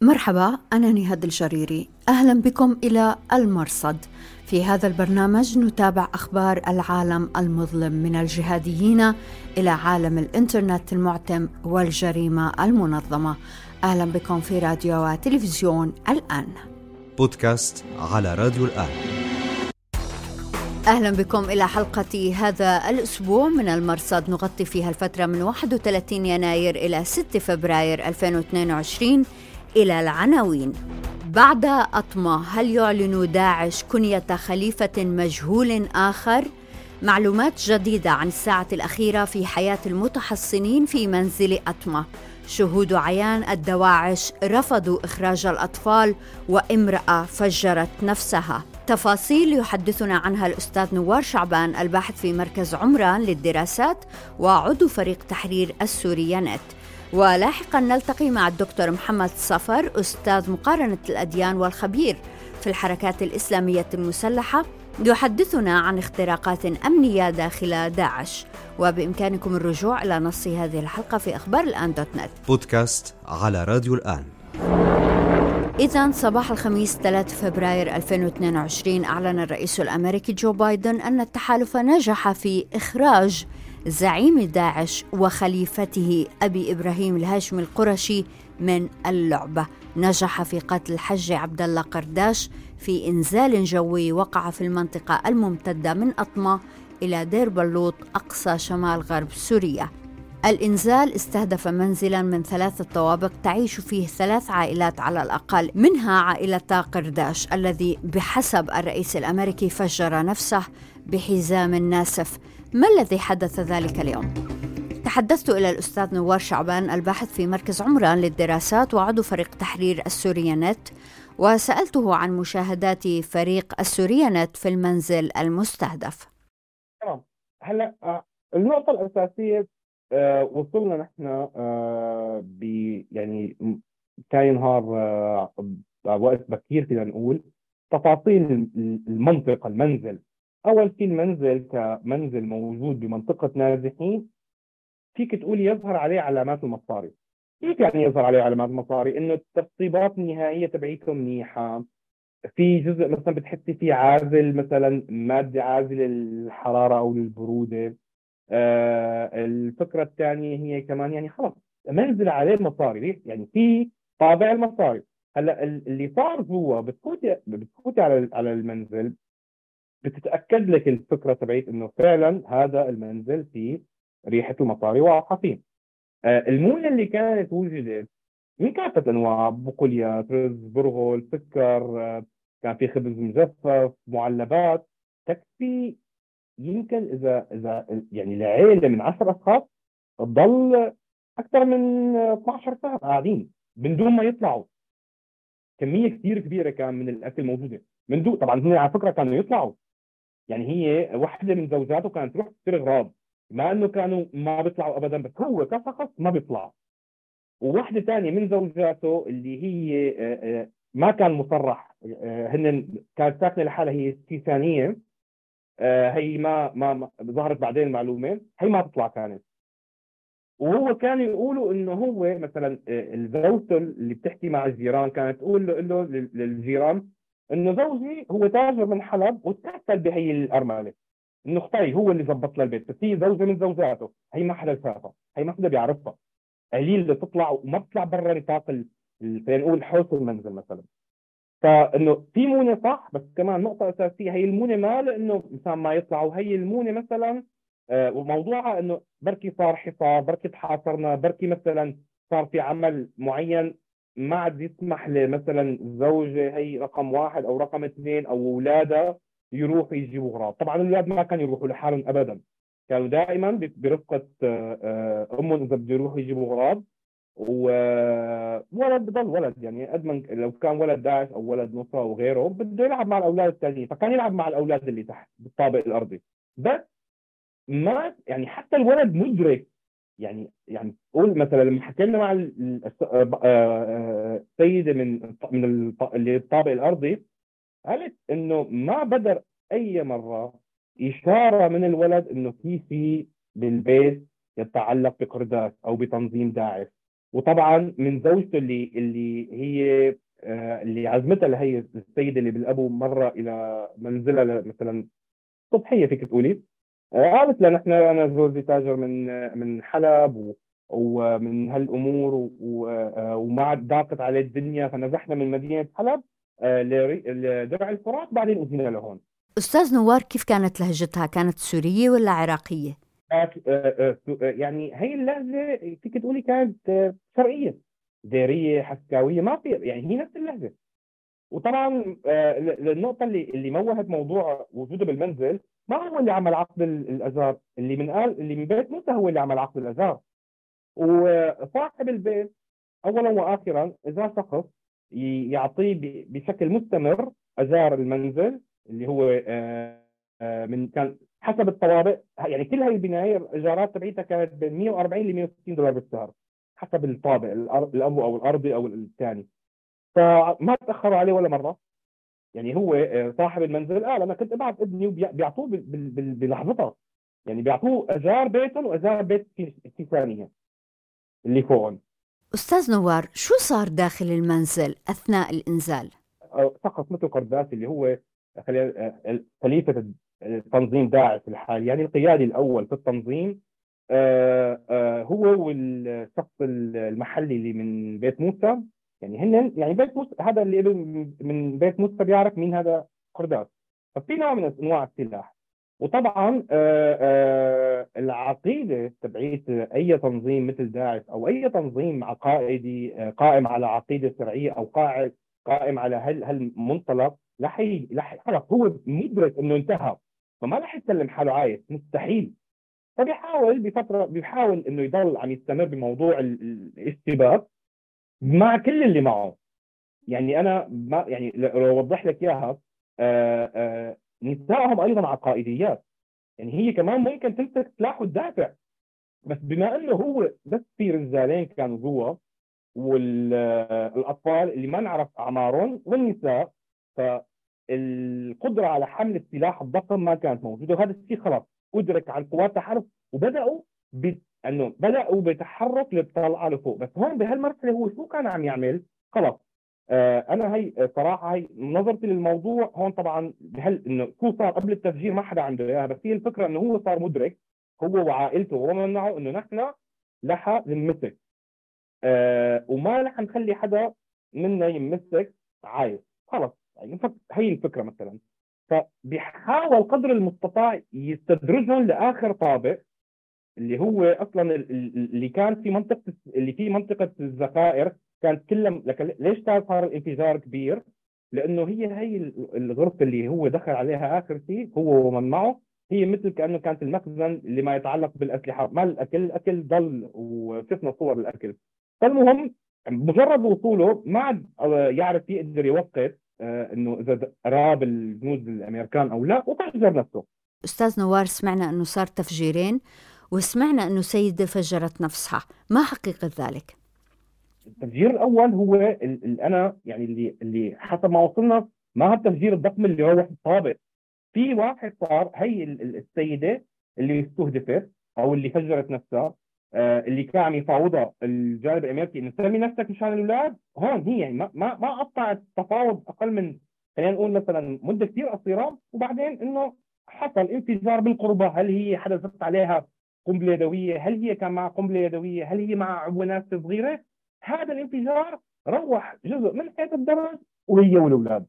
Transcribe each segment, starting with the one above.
مرحبا أنا نهاد الجريري. أهلا بكم إلى المرصد. في هذا البرنامج نتابع أخبار العالم المظلم من الجهاديين إلى عالم الإنترنت المعتم والجريمة المنظمة. أهلا بكم في راديو وتلفزيون الآن. بودكاست على راديو الآن. أهلا بكم إلى حلقة هذا الأسبوع من المرصد. نغطي فيها الفترة من 31 يناير إلى 6 فبراير 2022 إلى العناوين. بعد أطمة هل يعلن داعش كنية خليفة مجهول آخر؟ معلومات جديدة عن الساعة الأخيرة في حياة المتحصنين في منزل أطمة. شهود عيان الدواعش رفضوا إخراج الأطفال وامرأة فجرت نفسها. تفاصيل يحدثنا عنها الأستاذ نوار شعبان الباحث في مركز عمران للدراسات وعضو فريق تحرير السوريانت ولاحقا نلتقي مع الدكتور محمد صفر أستاذ مقارنة الأديان والخبير في الحركات الإسلامية المسلحة يحدثنا عن اختراقات أمنية داخل داعش. وبإمكانكم الرجوع إلى نص هذه الحلقة في أخبار الآن دوت نت. بودكاست على راديو الآن. إذا صباح الخميس 3 فبراير 2022 أعلن الرئيس الأمريكي جو بايدن أن التحالف نجح في إخراج زعيم داعش وخليفته أبي إبراهيم الهاشمي القرشي من اللعبة. نجح في قتل الحج عبد الله قرداش في إنزال جوي وقع في المنطقة الممتدة من أطمة إلى دير بلوط أقصى شمال غرب سوريا. الإنزال استهدف منزلا من ثلاثة طوابق تعيش فيه ثلاث عائلات على الأقل. منها عائلة قرداش الذي بحسب الرئيس الأمريكي فجر نفسه بحزام ناسف. ما الذي حدث ذلك اليوم؟ تحدثت إلى الأستاذ نوار شعبان الباحث في مركز عمران للدراسات وعضو فريق تحرير السوريانت وسألته عن مشاهدات فريق السوريانت في المنزل المستهدف تمام هلا آه، النقطة الأساسية آه، وصلنا نحن آه، ب يعني كان نهار وقت بكير فينا نقول تفاصيل المنطقة المنزل أول شيء المنزل كمنزل موجود بمنطقة نازحين فيك تقول يظهر عليه علامات المصاري. كيف يعني يظهر عليه علامات المصاري؟ إنه التشطيبات النهائية تبعيته منيحة. في جزء مثلا بتحسي فيه عازل مثلا مادة عازلة للحرارة أو للبرودة. آه الفكرة الثانية هي كمان يعني خلص منزل عليه مصاري يعني في طابع المصاري. هلأ اللي صار جوا بتفوتي بتفوتي على على المنزل بتتأكد لك الفكرة تبعت إنه فعلا هذا المنزل فيه ريحة المصاري واضحه فيه المونه اللي كانت وجدت من كافة أنواع بقوليات رز برغل سكر آه، كان في خبز مجفف معلبات. تكفي يمكن إذا إذا يعني لعيله من 10 أشخاص تضل أكثر من 12 ساعة قاعدين من دون ما يطلعوا. كمية كثير كبيرة كان من الأكل موجوده من دون طبعا هن على فكرة كانوا يطلعوا. يعني هي واحدة من زوجاته كانت تروح تشتري اغراض مع إنه كانوا ما بيطلعوا ابدا بس هو كشخص ما بيطلع. وواحدة ثانية من زوجاته اللي هي آه، آه، ما كان مصرح آه، هن كانت ساكنة لحالها هي ثانية هي ما ما ظهرت بعدين المعلومه هي ما تطلع كانت. وهو كان يقولوا إنه هو مثلا زوجته اللي بتحكي مع الجيران كانت تقول له للجيران إنه زوجي هو تاجر من حلب وتكتل بهي الأرملة. إنه أختي هو اللي ظبط لها البيت بس هي زوجة من زوجاته. هي ما حدا شافها هي ما حدا بيعرفها. قليل اللي تطلع وما بتطلع برا نطاق خلينا نقول حوش المنزل مثلا. فإنه في مونة صح بس كمان نقطة أساسية هي المونة ما لإنه مثلا ما يطلعوا هي المونة مثلا آه، وموضوعها إنه بركي صار حصار بركي تحاصرنا بركي مثلا صار في عمل معين ما عاد يسمح لمثلا الزوجه هي رقم واحد أو رقم اثنين أو اولادها يروحوا يجيبوا أغراض، طبعا الأولاد ما كانوا يروحوا لحالهم ابدا. كانوا دائما برفقة آه، آه، أمهم إذا بده يروحوا يجيبوا أغراض. وولد بضل ولد يعني قد ما لو كان ولد داعش أو ولد نصرة أو غيره بده يلعب مع الأولاد الثانيين فكان يلعب مع الأولاد اللي تحت بالطابق الأرضي. بس ما يعني حتى الولد مدرك يعني يعني قول مثلا لما حكينا مع السيده آه، آه، من من اللي الطابق الارضي قالت إنه ما بدر أي مرة إشارة من الولد إنه في شيء بالبيت يتعلق بقرداس أو بتنظيم داعش. وطبعا من زوجته اللي اللي هي آه، اللي عزمتها لهي السيدة اللي بالابو مره إلى منزلها مثلا صبحية فيك تقولي؟ آه، قالت لها نحن أنا زوجي تاجر من من حلب ومن هالأمور وما ضاقت عليه الدنيا فنزحنا من مدينة حلب لدرع الفرات بعدين اجينا لهون. أستاذ نوار كيف كانت لهجتها؟ كانت سورية ولا عراقية؟ آه، آه، آه، يعني هي اللهجة فيك تقولي كانت شرقية ديرية حسكاوية ما في يعني هي نفس اللهجة. وطبعا النقطه اللي اللي موهت موضوع وجوده بالمنزل ما هو اللي عمل عقد الاجار اللي من قال اللي من بيت موسى هو اللي عمل عقد الاجار وصاحب البيت اولا واخرا إذا شخص يعطيه بشكل مستمر اجار المنزل اللي هو من كان حسب الطوابق يعني كل هاي البناية الإيجارات تبعيتها كانت بين 140 ل 160 دولار بالشهر حسب الطابق الابو أو الأرضي أو الثاني. فما تأخروا عليه ولا مرة. يعني هو آه، صاحب المنزل قال أنا كنت ابعت ابني وبيعطوه بلحظتها. يعني بيعطوه اجار بيتهم واجار بيت في ثانية اللي فوقهم. أستاذ نوار شو صار داخل المنزل أثناء الإنزال؟ سقط مثل قرداس اللي هو خليفة تنظيم داعش الحالي يعني القيادي الأول في التنظيم آه، آه، هو والشخص المحلي اللي من بيت موسى يعني هن يعني بيت موسى هذا اللي من بيت موسى بيعرف مين هذا قرداس ففي نوع من أنواع السلاح. وطبعا آه، العقيدة تبعيت أي تنظيم مثل داعش أو أي تنظيم عقائدي قائم على عقيدة شرعية أو قائم على هالمنطلق رح خلص هو مدرك إنه انتهى. فما رح يسلم حاله عايش. مستحيل. فبيحاول بفتره بيحاول إنه يضل عم يستمر بموضوع الاشتباك مع كل اللي معه. يعني أنا ما يعني لو أوضح لك إياها آه، آه، نسائهم أيضا عقائديات. يعني هي كمان ممكن تمسك سلاح وتدافع. بس بما إنه هو بس في رجالين كانوا جوا والاطفال اللي ما نعرف أعمارهم والنساء ف القدره على حمل السلاح الضخم ما كانت موجودة. وهذا الشيء خلاص أدرك عن قوات التحالف وبدأوا. انه بدأوا بتحرك للطلعه لفوق. بس هون بهالمرحلة هو شو كان عم يعمل؟ خلاص آه أنا هي صراحة هي نظرتي للموضوع هون طبعا بهال إنه شو صار؟ قبل التفجير ما حدا عنده إياها بس هي الفكرة إنه هو صار مدرك هو وعائلته ومن معه إنه نحن لحى نمسك. آه وما رح نخلي حدا منا يمسك عايش. خلص. يعني هي الفكرة مثلا. فبيحاول قدر المستطاع يستدرجهم لآخر طابق. اللي هو أصلا اللي كان في منطقة اللي في منطقة الذخائر كانت كلها ليش صار الانفجار كبير؟ لأنه هي هي الغرفة اللي هو دخل عليها آخر شيء هو ومن معه هي مثل كأنه كانت المخزن اللي ما يتعلق بالأسلحة. ما الأكل الاكل ضل وشفنا صور الأكل. فالمهم مجرد وصوله ما عاد يعرف يقدر يوقف آه، إنه إذا راب الجنود الأمريكان أو لا وفجر نفسه. أستاذ نوار سمعنا إنه صار تفجيرين. وسمعنا أنه سيدة فجرت نفسها. ما حقيقة ذلك؟ التفجير الأول هو اللي أنا يعني اللي اللي حسب ما وصلنا ما هو التفجير الضخم اللي هو واحد طابق. في واحد صار هي السيدة اللي استهدفت أو اللي فجرت نفسها آه، اللي كان عم يفاوضها الجانب الأمريكي إنه سمي نفسك مشان الأولاد. هون هي يعني ما ما قطعت التفاوض أقل من خلينا نقول مثلا مدة كثير قصيرة. وبعدين إنه حصل انفجار بالقربة. هل هي حدثت عليها قنبلة يدوية؟ هل هي كان معها قنبلة يدوية؟ هل هي مع عبونات صغيرة؟ هذا الانفجار روح جزء من حيط الدرج وهي والأولاد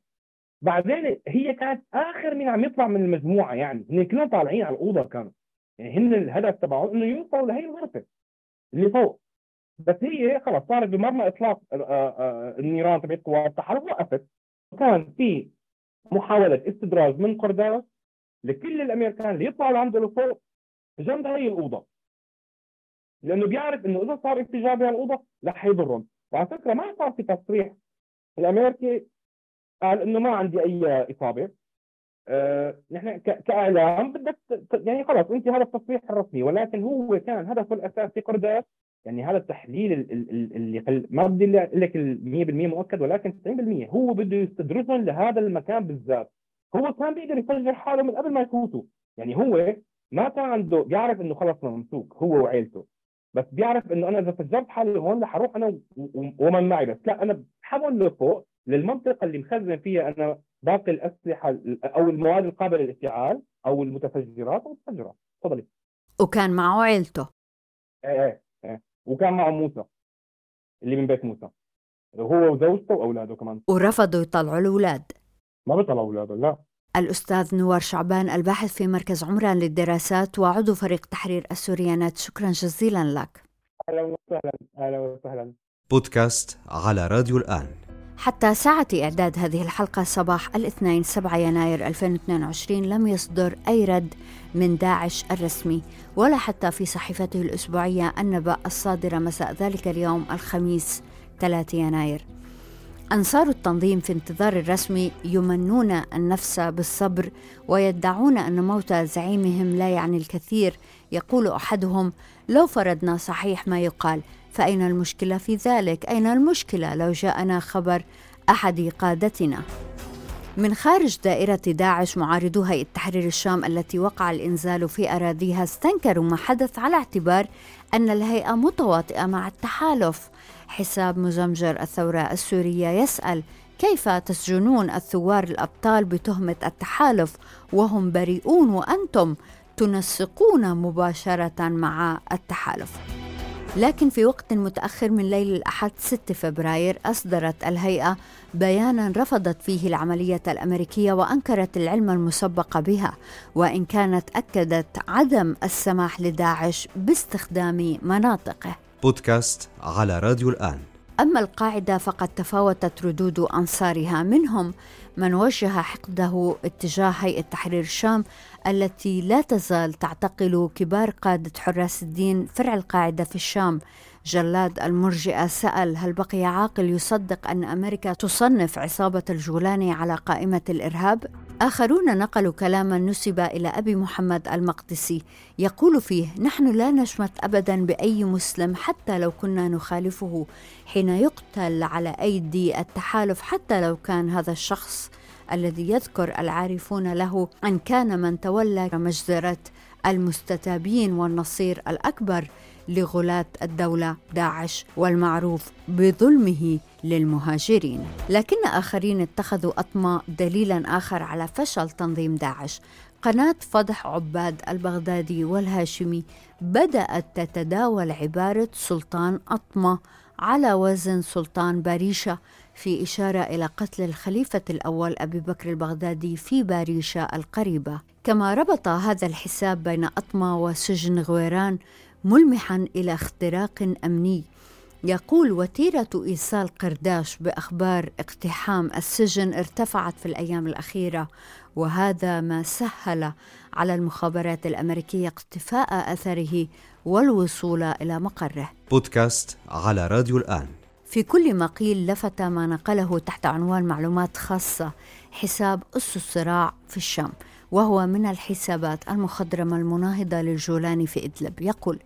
بعدين هي كانت آخر من عم يطلع من المجموعة يعني هن كلهم طالعين على الأوضة كانوا يعني هن الهدف تبعهم إنه يوصلوا لهي الغرفة اللي فوق بس هي خلص صارت بمرمى إطلاق آه، آه، النيران تبعت قوات التحالف وقفت كان في محاولة استدراج من قرداس لكل الأمريكان اللي يطلعوا لعنده لفوق جنب هي الأوضة. لأنه بيعرف إنه إذا صار انفجار بهالاوضه رح يضرهم. وعلى فكرة ما صار في تصريح. الأمريكي قال إنه ما عندي أي إصابة. آه، نحن كإعلام بدك يعني خلص أنت هذا التصريح الرسمي. ولكن هو كان هدفه الاساسي قرداس يعني هذا التحليل اللي ما بدي لك 100% مؤكد ولكن 90% هو بده يستدرجهم لهذا المكان بالذات. هو كان بيقدر يفجر حاله من قبل ما يفوتوا. يعني هو ما كان عنده بيعرف إنه خلص ممسوك هو وعيلته. بس بيعرف إنه أنا إذا فجرت حالي هون رح أروح أنا ومن معي. بس لا أنا بحول لفوق للمنطقة اللي مخزن فيها أنا باقي الأسلحة ال- أو المواد القابلة للاشتعال أو المتفجرات وبفجرها تفضلي. وكان معه عيلته. إيه إيه إيه. وكان معه موسى اللي من بيت موسى. هو وزوجته وأولاده كمان. ورفضوا يطلعوا الأولاد. ما بيطلعوا أولاده لا. الأستاذ نوار شعبان الباحث في مركز عمران للدراسات وعضو فريق تحرير السوريانات. شكرا جزيلا لك. أهلا وسهلا. أهلا وسهلا. بودكاست على راديو الآن. حتى ساعة إعداد هذه الحلقة صباح الاثنين 7 يناير 2022 لم يصدر أي رد من داعش الرسمي ولا حتى في صحيفته الأسبوعية النبأ الصادرة مساء ذلك اليوم الخميس 3 يناير. أنصار التنظيم في انتظار الرسمي يمنون النفس بالصبر ويدعون أن موت زعيمهم لا يعني الكثير يقول أحدهم لو فرضنا صحيح ما يقال فأين المشكلة في ذلك؟ أين المشكلة لو جاءنا خبر أحد قادتنا؟ من خارج دائرة داعش معارضو هيئة تحرير الشام التي وقع الإنزال في أراضيها استنكروا ما حدث على اعتبار أن الهيئة متواطئة مع التحالف. حساب مزمجر الثورة السورية يسأل كيف تسجنون الثوار الأبطال بتهمة التحالف وهم بريئون وأنتم تنسقون مباشرة مع التحالف؟ لكن في وقت متأخر من ليل الأحد 6 فبراير أصدرت الهيئة بيانا رفضت فيه العملية الأمريكية وأنكرت العلم المسبق بها وإن كانت أكدت عدم السماح لداعش باستخدام مناطقه. بودكاست على راديو الآن. أما القاعدة فقد تفاوتت ردود أنصارها منهم من وجه حقده اتجاه هيئة تحرير الشام التي لا تزال تعتقل كبار قادة حراس الدين فرع القاعدة في الشام. جلاد المرجئة سأل هل بقي عاقل يصدق أن أمريكا تصنف عصابة الجولاني على قائمة الإرهاب؟ آخرون نقلوا كلاما نسب إلى أبي محمد المقدسي. يقول فيه نحن لا نشمت أبدا بأي مسلم حتى لو كنا نخالفه حين يقتل على أيدي التحالف حتى لو كان هذا الشخص. الذي يذكر العارفون له أن كان من تولى مجزرة المستتابين والنصير الأكبر لغلاة الدولة داعش والمعروف بظلمه للمهاجرين. لكن آخرين اتخذوا أطماء دليلا آخر على فشل تنظيم داعش. قناة فضح عباد البغدادي والهاشمي بدأت تتداول عبارة سلطان أطمة على وزن سلطان باريشة في إشارة إلى قتل الخليفة الأول أبي بكر البغدادي في باريشة القريبة. كما ربط هذا الحساب بين أطمة وسجن غويران ملمحا إلى اختراق أمني. يقول وتيرة إيصال قرداش بأخبار اقتحام السجن ارتفعت في الأيام الأخيرة وهذا ما سهل على المخابرات الأمريكية اقتفاء أثره والوصول إلى مقره. بودكاست على راديو الآن. في كل ما قيل لفت ما نقله تحت عنوان معلومات خاصة حساب أس الصراع في الشام وهو من الحسابات المخضرمة المناهضة للجولاني في إدلب. يقول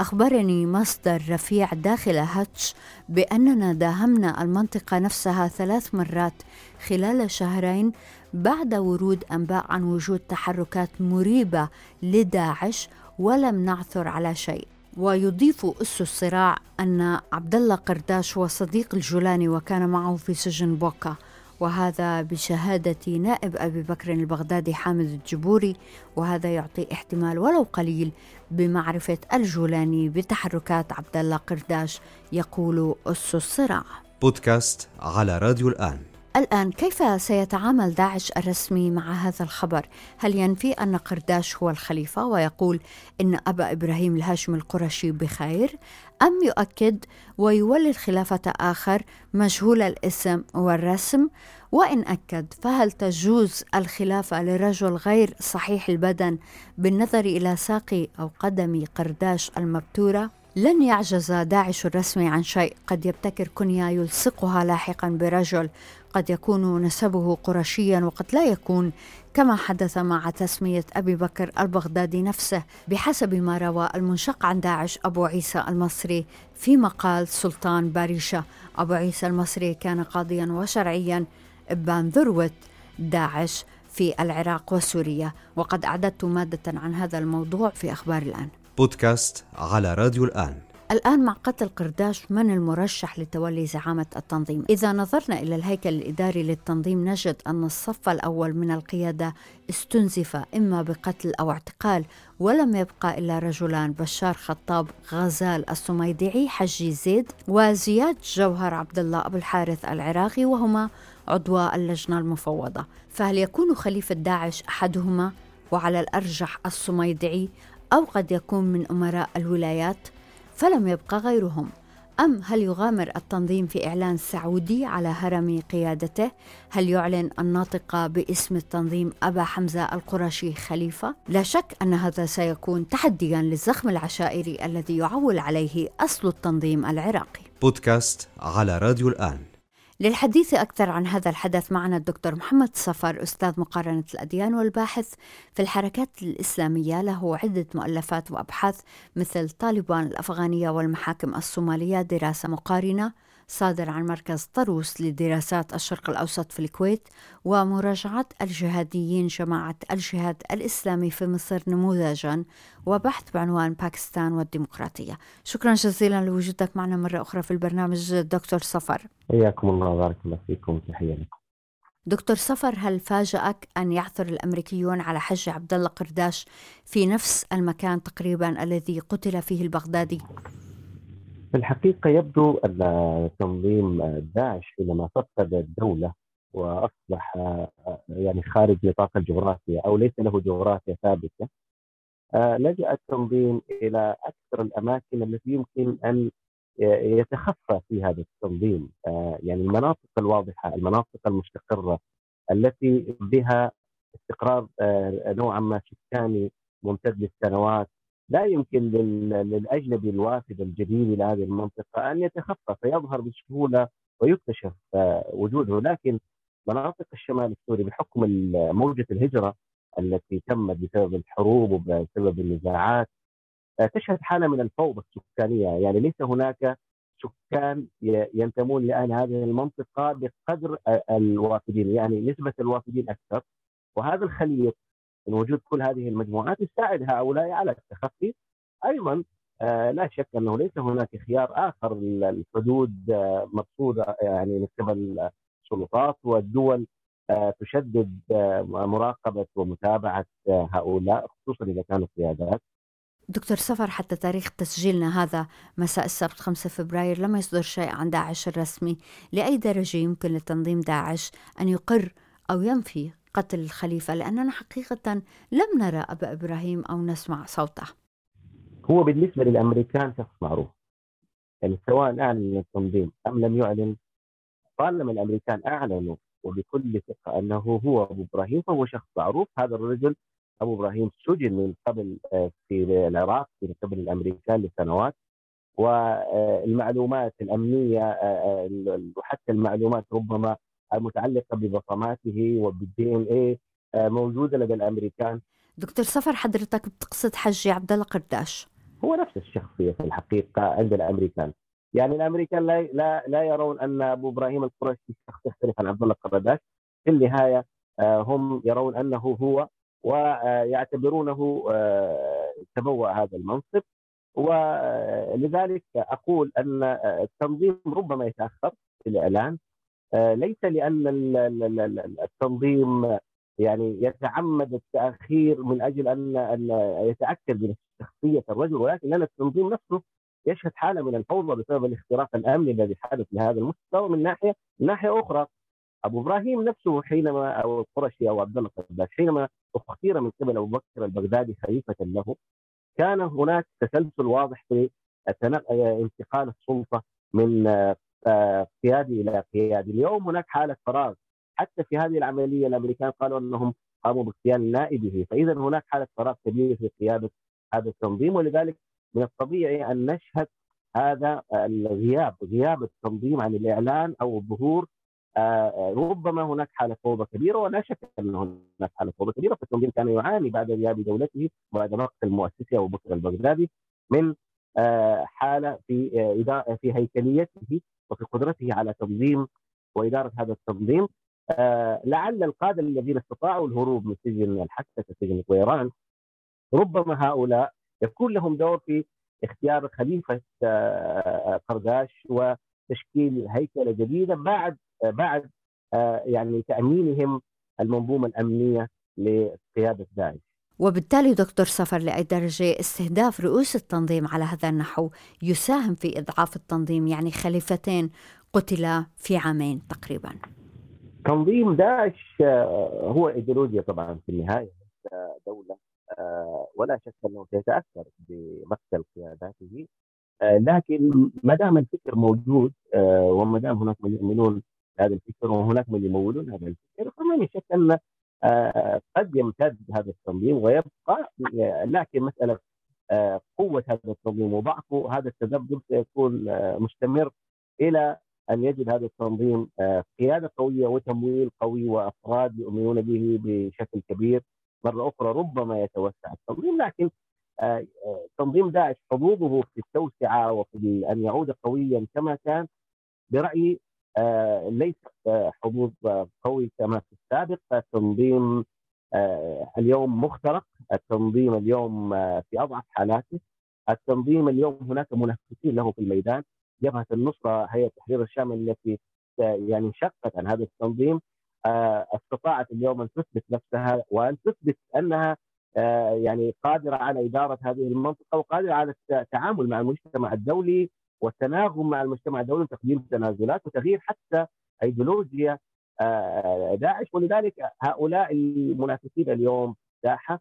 أخبرني مصدر رفيع داخل هاتش بأننا داهمنا المنطقة نفسها ثلاث مرات خلال شهرين بعد ورود أنباء عن وجود تحركات مريبة لداعش ولم نعثر على شيء. ويضيف أس الصراع أن عبد الله قرداش هو صديق الجولاني وكان معه في سجن بوكا وهذا بشهادة نائب أبي بكر البغدادي حامد الجبوري وهذا يعطي احتمال ولو قليل بمعرفة الجولاني بتحركات عبد الله قرداش يقول أس الصراع. بودكاست على راديو الآن. الآن كيف سيتعامل داعش الرسمي مع هذا الخبر؟ هل ينفي أن قرداش هو الخليفة ويقول إن أبا إبراهيم الهاشمي القرشي بخير؟ أم يؤكد ويولي الخلافة آخر مجهول الاسم والرسم؟ وإن أكد فهل تجوز الخلافة لرجل غير صحيح البدن بالنظر إلى ساق أو قدم قرداش المبتورة؟ لن يعجز داعش الرسمي عن شيء. قد يبتكر كنية يلصقها لاحقا برجل. قد يكون نسبه قرشيا وقد لا يكون. كما حدث مع تسمية أبي بكر البغدادي نفسه بحسب ما روى المنشق عن داعش أبو عيسى المصري في مقال سلطان باريشة. أبو عيسى المصري كان قاضيا وشرعيا إبان ذروة داعش في العراق وسوريا. وقد أعددت مادة عن هذا الموضوع في أخبار الآن. بودكاست على راديو الآن. الآن مع قتل قرداش من المرشح لتولي زعامة التنظيم. إذا نظرنا إلى الهيكل الإداري للتنظيم نجد أن الصف الأول من القيادة استنزف إما بقتل أو اعتقال ولم يبقى إلا رجلان بشار خطاب غزال السميدعي حجي زيد وزياد جوهر عبد الله أبو الحارث العراقي وهما عضوا اللجنة المفوضة. فهل يكون خليفة داعش أحدهما؟ وعلى الأرجح السميدعي أو قد يكون من أمراء الولايات فلم يبقى غيرهم أم هل يغامر التنظيم في إعلان سعودي على هرم قيادته؟ هل يعلن الناطق باسم التنظيم أبا حمزة القرشي خليفة؟ لا شك أن هذا سيكون تحديا للزخم العشائري الذي يعول عليه أصل التنظيم العراقي بودكاست على راديو الآن للحديث أكثر عن هذا الحدث معنا الدكتور محمد صفر أستاذ مقارنة الأديان والباحث في الحركات الإسلامية. له عدة مؤلفات وأبحاث مثل طالبان الأفغانية والمحاكم الصومالية دراسة مقارنة صادر عن مركز طروس لدراسات الشرق الأوسط في الكويت ومراجعة الجهاديين جماعة الجهاد الإسلامي في مصر نموذجا وبحث بعنوان باكستان والديمقراطية. شكرا جزيلا لوجودك معنا مرة أخرى في البرنامج دكتور صفر. حياكم الله وبارك الله فيكم تحية لكم. دكتور صفر هل فاجأك أن يعثر الأمريكيون على حج عبد الله قرداش في نفس المكان تقريبا الذي قتل فيه البغدادي؟ في الحقيقة يبدو أن تنظيم داعش حينما فقد الدولة وأصبح يعني خارج نطاق الجغرافيا أو ليس له جغرافيا ثابتة. لجأ التنظيم إلى أكثر الأماكن التي يمكن أن يتخفى في هذا التنظيم. يعني المناطق الواضحة المناطق المستقرة التي بها استقرار نوعا ما سكاني ممتد للسنوات لا يمكن للأجنبي الوافد الجديد إلى هذه المنطقة أن يتخفى فيظهر بسهولة ويكتشف آه، وجوده لكن مناطق الشمال السوري بحكم موجة الهجرة التي تمت بسبب الحروب وبسبب النزاعات آه، تشهد حالة من الفوضى السكانية. يعني ليس هناك سكان ينتمون لاهل هذه المنطقة بقدر آه، الوافدين يعني نسبة الوافدين أكثر. وهذا الخليط من وجود كل هذه المجموعات يساعد هؤلاء على التخفي. أيضا آه لا شك أنه ليس هناك خيار آخر الحدود آه مرصوده يعني من قبل السلطات والدول آه تشدد مراقبة ومتابعة هؤلاء خصوصا إذا كانوا قيادات. دكتور سفر حتى تاريخ تسجيلنا هذا مساء السبت 5 فبراير لم يصدر شيء عن داعش الرسمي. لأي درجة يمكن لتنظيم داعش أن يقر أو ينفي قتل الخليفة لأننا حقيقة لم نرى أبا إبراهيم أو نسمع صوته. هو بالنسبة للأمريكان شخص معروف. يعني سواء أعلن التنظيم أم لم يعلن طالما الأمريكان أعلنوا وبكل ثقة أنه هو أبو إبراهيم فهو شخص معروف هذا الرجل أبو إبراهيم سجن من قبل آه، في العراق من قبل الأمريكان لسنوات. والمعلومات الأمنية آه، آه، وحتى المعلومات ربما المتعلقة ببصماته وبالدي ان اي موجودة لدى الأمريكان. دكتور سفر حضرتك بتقصد حجي عبد الله قرداش. هو نفس الشخصية في الحقيقة عند الأمريكان. يعني الأمريكان لا لا, لا يرون أن أبو إبراهيم القرشي شخص يختلف عن عبد الله قرداش. في النهاية آه، هم يرون أنه هو ويعتبرونه آه، تبوأ هذا المنصب. ولذلك أقول أن التنظيم ربما يتأخر في الاعلان آه، ليس لأن التنظيم يعني يتعمد التأخير من أجل أن أن يتأكد من شخصية الرجل ولكن لأن التنظيم نفسه يشهد حالة من الفوضى بسبب الاختراق الامني الذي حدث لهذا المستوى من ناحيه من ناحية أخرى. أبو إبراهيم نفسه حينما أو القرشي أو عبد الله حينما اختير من قبل أبو بكر البغدادي خليفة له كان هناك تسلسل واضح في انتقال السلطة من قيادي إلى قيادي، اليوم هناك حالة فراغ. حتى في هذه العملية الأمريكان قالوا أنهم قاموا باغتيال نائبه، فاذا هناك حالة فراغ كبيرة في قيادة هذا التنظيم ولذلك من الطبيعي أن نشهد هذا الغياب غياب التنظيم عن الإعلان أو الظهور. آه، ربما هناك حالة فوضى كبيرة ولا شك أن هناك حالة فوضى كبيرة. فالتنظيم كان يعاني بعد غياب دولته وبعد مقتل مؤسسه أبو بكر البغدادي من آه، حالة في آه، في هيكليته وفي قدرته على تنظيم وإدارة هذا التنظيم آه لعل القادة الذين استطاعوا الهروب من سجن الحسكه سجن طويران ربما هؤلاء يكون لهم دور في اختيار خليفة قرداش وتشكيل هيكلة جديدة بعد بعد يعني تأمينهم المنظومة الأمنية لقيادة داعش. وبالتالي دكتور سفر لأي درجة استهداف رؤوس التنظيم على هذا النحو يساهم في إضعاف التنظيم يعني خليفتين قتلا في عامين تقريبا. تنظيم داعش آه، هو إيديولوجيا طبعا في النهاية دولة آه، ولا شك أنه سيتأثر بمقتل قياداته. آه، لكن ما دام الفكر موجود وما دام هناك من يؤمنون بهذا الفكر وهناك من يمولون هذا الفكر فما شك أن قد يمتد هذا التنظيم ويبقى لكن مسألة قوة هذا التنظيم وضعفه هذا التذبذب سيكون مستمر إلى أن يجد هذا التنظيم آه، قيادة قوية وتمويل قوي وأفراد يؤمنون به بشكل كبير. مرة أخرى ربما يتوسع التنظيم لكن آه، آه، تنظيم داعش حظوظه في التوسعة وفي أن يعود قويا كما كان برأيي ليس حظوظ قوي كما في السابق. التنظيم اليوم مخترق. التنظيم اليوم في أضعف حالاته. التنظيم اليوم هناك منافسين له في الميدان. جبهة النصرة هيئه تحرير الشام التي يعني انشقت عن هذا التنظيم. آه، استطاعت اليوم أن تثبت نفسها وأن تثبت أنها آه، يعني قادرة على إدارة هذه المنطقة وقادرة على التعامل مع المجتمع الدولي. والتناغم مع المجتمع الدولي وتقديم تنازلات وتغيير حتى ايديولوجيا آه، داعش ولذلك هؤلاء المنافسين اليوم ساحه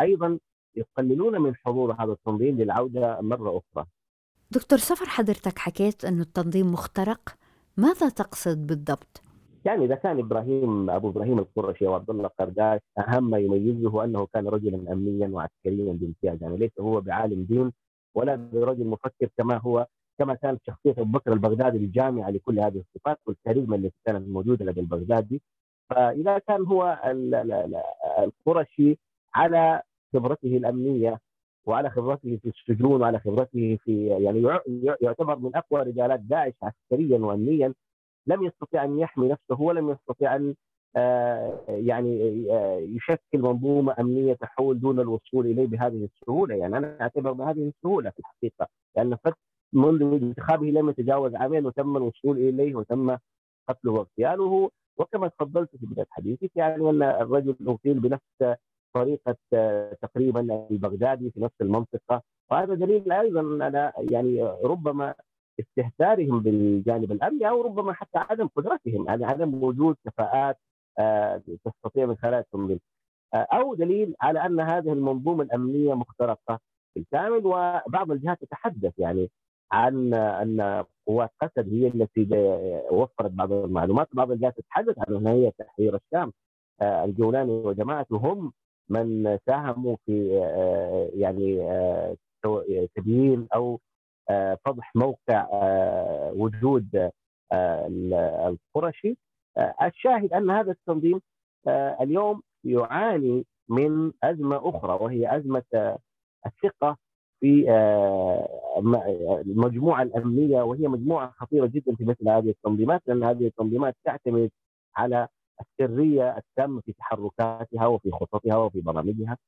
أيضا يقللون من حضور هذا التنظيم للعودة مرة أخرى. دكتور سفر حضرتك حكيت أنه التنظيم مخترق ماذا تقصد بالضبط؟ يعني إذا كان إبراهيم أبو إبراهيم القرشي وعبد الله قرداش أهم ما يميزه أنه كان رجلا امنيا وعسكريا بامتياز يعني ليس هو بعالم دين ولا برجل مفكر كما هو كما كانت شخصية أبو بكر البغدادي الجامعة لكل هذه الصفات والكاريزما التي كانت موجودة لدى البغدادي. فإذا كان هو القرشي على خبرته الأمنية وعلى خبرته في السجون وعلى خبرته في يعني يعتبر من أقوى رجالات داعش عسكريا وامنيا لم يستطيع أن يحمي نفسه ولم يستطيع أن يعني آه، يشكل منظومة أمنية تحول دون الوصول إليه بهذه السهولة. يعني أنا أعتبر بهذه السهولة في الحقيقة. لأن منذ انتخابه لم يتجاوز عامين وتم الوصول إليه وتم قتله واغتياله. وكما تفضلت في بداية حديثك يعني أن الرجل اغتيل بنفس طريقة آه، تقريبا البغدادي في نفس المنطقة. وهذا دليل أيضا على يعني ربما استهتارهم بالجانب الأمني أو ربما حتى عدم قدرتهم يعني عدم وجود كفاءات آه، تستطيع من خلال التنظيم. آه، أو دليل على أن هذه المنظومة الأمنية مخترقة بالكامل وبعض الجهات تتحدث يعني عن أن قوات قسد هي التي وفرت بعض المعلومات. بعض الجهات تتحدث عن ان هي تحرير الشام. الجولاني وجماعته هم من ساهموا في آه، يعني آه، تبيين أو آه، فضح موقع وجود القرشي. الشاهد أن هذا التنظيم اليوم يعاني من أزمة أخرى وهي أزمة الثقة في المجموعة الأمنية وهي مجموعة خطيرة جدا في مثل هذه التنظيمات لأن هذه التنظيمات تعتمد على السرية التامه في تحركاتها وفي خططها وفي برامجها.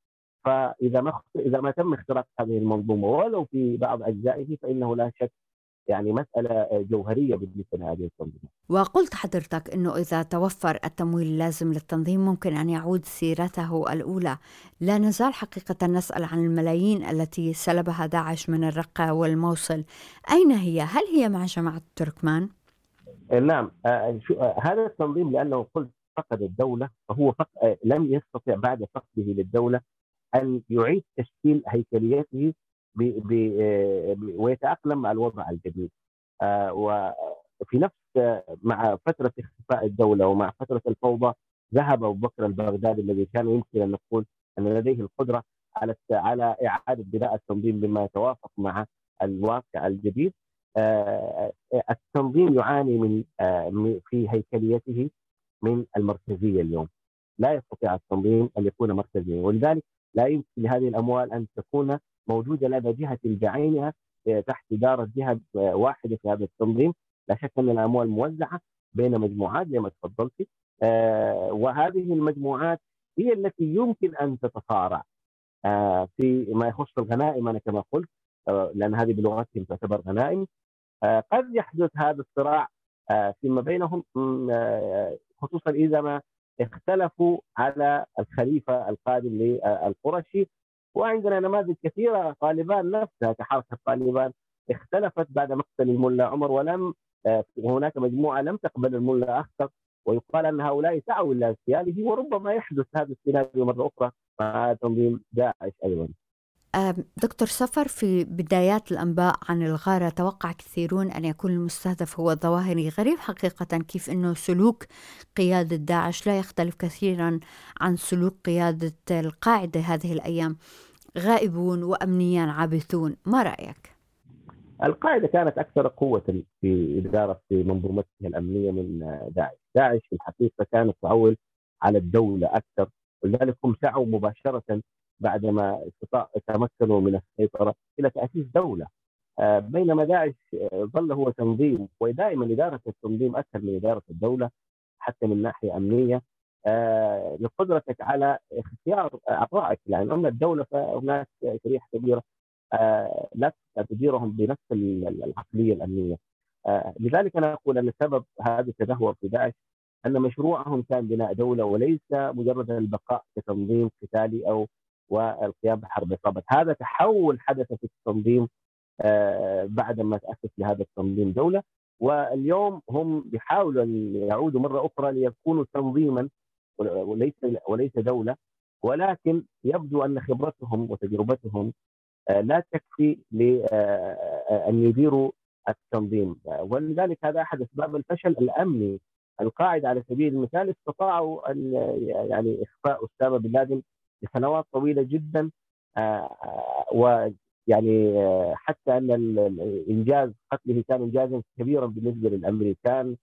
فإذا ما إذا ما تم اختراق هذه المنظومة ولو في بعض أجزائه فإنه لا شك يعني مسألة جوهرية بالنسبة لهذه التنظيمات وقلت حضرتك أنه إذا توفر التمويل اللازم للتنظيم ممكن أن يعود سيرته الأولى لا نزال حقيقة نسأل عن الملايين التي سلبها داعش من الرقة والموصل أين هي؟ هل هي مع جماعة التركمان؟ نعم آه، هذا التنظيم لأنه قلت فقد الدولة فهو فق... آه، لم يستطع بعد فقده للدولة أن يعيد تشكيل هيكليته آه، ويتأقلم مع الوضع الجديد. آه، وفي نفس مع فترة اختفاء الدولة ومع فترة الفوضى ذهب أبو بكر البغدادي الذي كان يمكن أن نقول أن لديه القدرة على على إعادة بناء التنظيم بما يتوافق مع الواقع الجديد. التنظيم يعاني من في هيكليته من المركزية اليوم. لا يستطيع التنظيم أن يكون مركزيا ولذلك لا يمكن لهذه الأموال أن تكون موجودة لدى جهه بعينها آه، تحت إدارة جهة آه، واحدة في هذا التنظيم. لا شك أن الأموال موزعة بين مجموعات زي ما تفضلت آه، وهذه المجموعات هي التي يمكن أن تتصارع في ما يخص الغنائم. أنا كما قلت لأن هذه بلغتهم تعتبر غنائم. قد يحدث هذا الصراع فيما بينهم خصوصا إذا ما اختلفوا على الخليفة القادم للقرشي وعندنا نماذج كثيرة. طالبان نفسها كحركه طالبان. اختلفت بعد مقتل الملا عمر ولم هناك مجموعة لم تقبل الملا أخطر ويقال أن هؤلاء سعوا إلى اغتياله وربما يحدث هذا السيناريو مرة أخرى مع تنظيم داعش أيضا. دكتور سفر في بدايات الأنباء عن الغارة توقع كثيرون أن يكون المستهدف هو الظواهري غريب حقيقة كيف أنه سلوك قيادة داعش لا يختلف كثيرا عن سلوك قيادة القاعدة هذه الأيام. غائبون وأمنيا عابثون ما رأيك؟ القاعدة كانت أكثر قوة في إدارة في منظومتها الأمنية من داعش. داعش في الحقيقة كانت تعول على الدولة أكثر ولذلك هم سعوا مباشرة بعدما تمكنوا من السيطرة إلى تأسيس دولة. آه، بينما داعش ظل هو تنظيم ودائما إدارة التنظيم أسهل من إدارة الدولة حتى من ناحية أمنية. آه، لقدرتك على اختيار أعضائك يعني أما الدولة فهناك شريحة كبيرة آه، لا تديرهم بنفس العقلية الأمنية. آه، لذلك أنا أقول أن سبب هذا التدهور في داعش أن مشروعهم كان بناء دولة وليس مجرد البقاء كتنظيم قتالي أو والقيام بحرب عصابه، هذا تحول حدث في التنظيم آه، بعد ما تأسس لهذا التنظيم دولة. واليوم هم بيحاولوا أن يعودوا مرة أخرى ليكونوا تنظيما وليس وليس دولة ولكن يبدو أن خبرتهم وتجربتهم آه، لا تكفي لأن آه، يديروا التنظيم. ولذلك هذا أحد أسباب الفشل الأمني. القاعدة على سبيل المثال استطاعوا أن يعني إخفاء اسامه بن لادن لسنوات طويلة جدا آه، ويعني حتى أن الانجاز قتله كان انجازا كبيرا بالنسبة للأمريكان.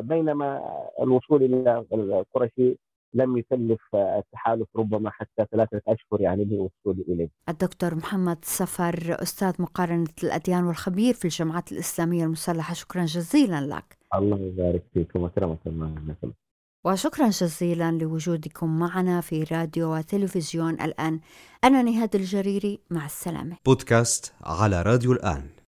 بينما الوصول إلى القرشي لم يكلف التحالف ربما حتى ثلاثة أشهر يعني للوصول إليه. الدكتور محمد سفر أستاذ مقارنة الأديان والخبير في الجماعات الإسلامية المسلحة شكرا جزيلا لك. الله يبارك فيكم أكرمك الله وشكرا جزيلا لوجودكم معنا في راديو وتلفزيون الآن. أنا نهاد الجريري مع السلامة. بودكاست على راديو الآن.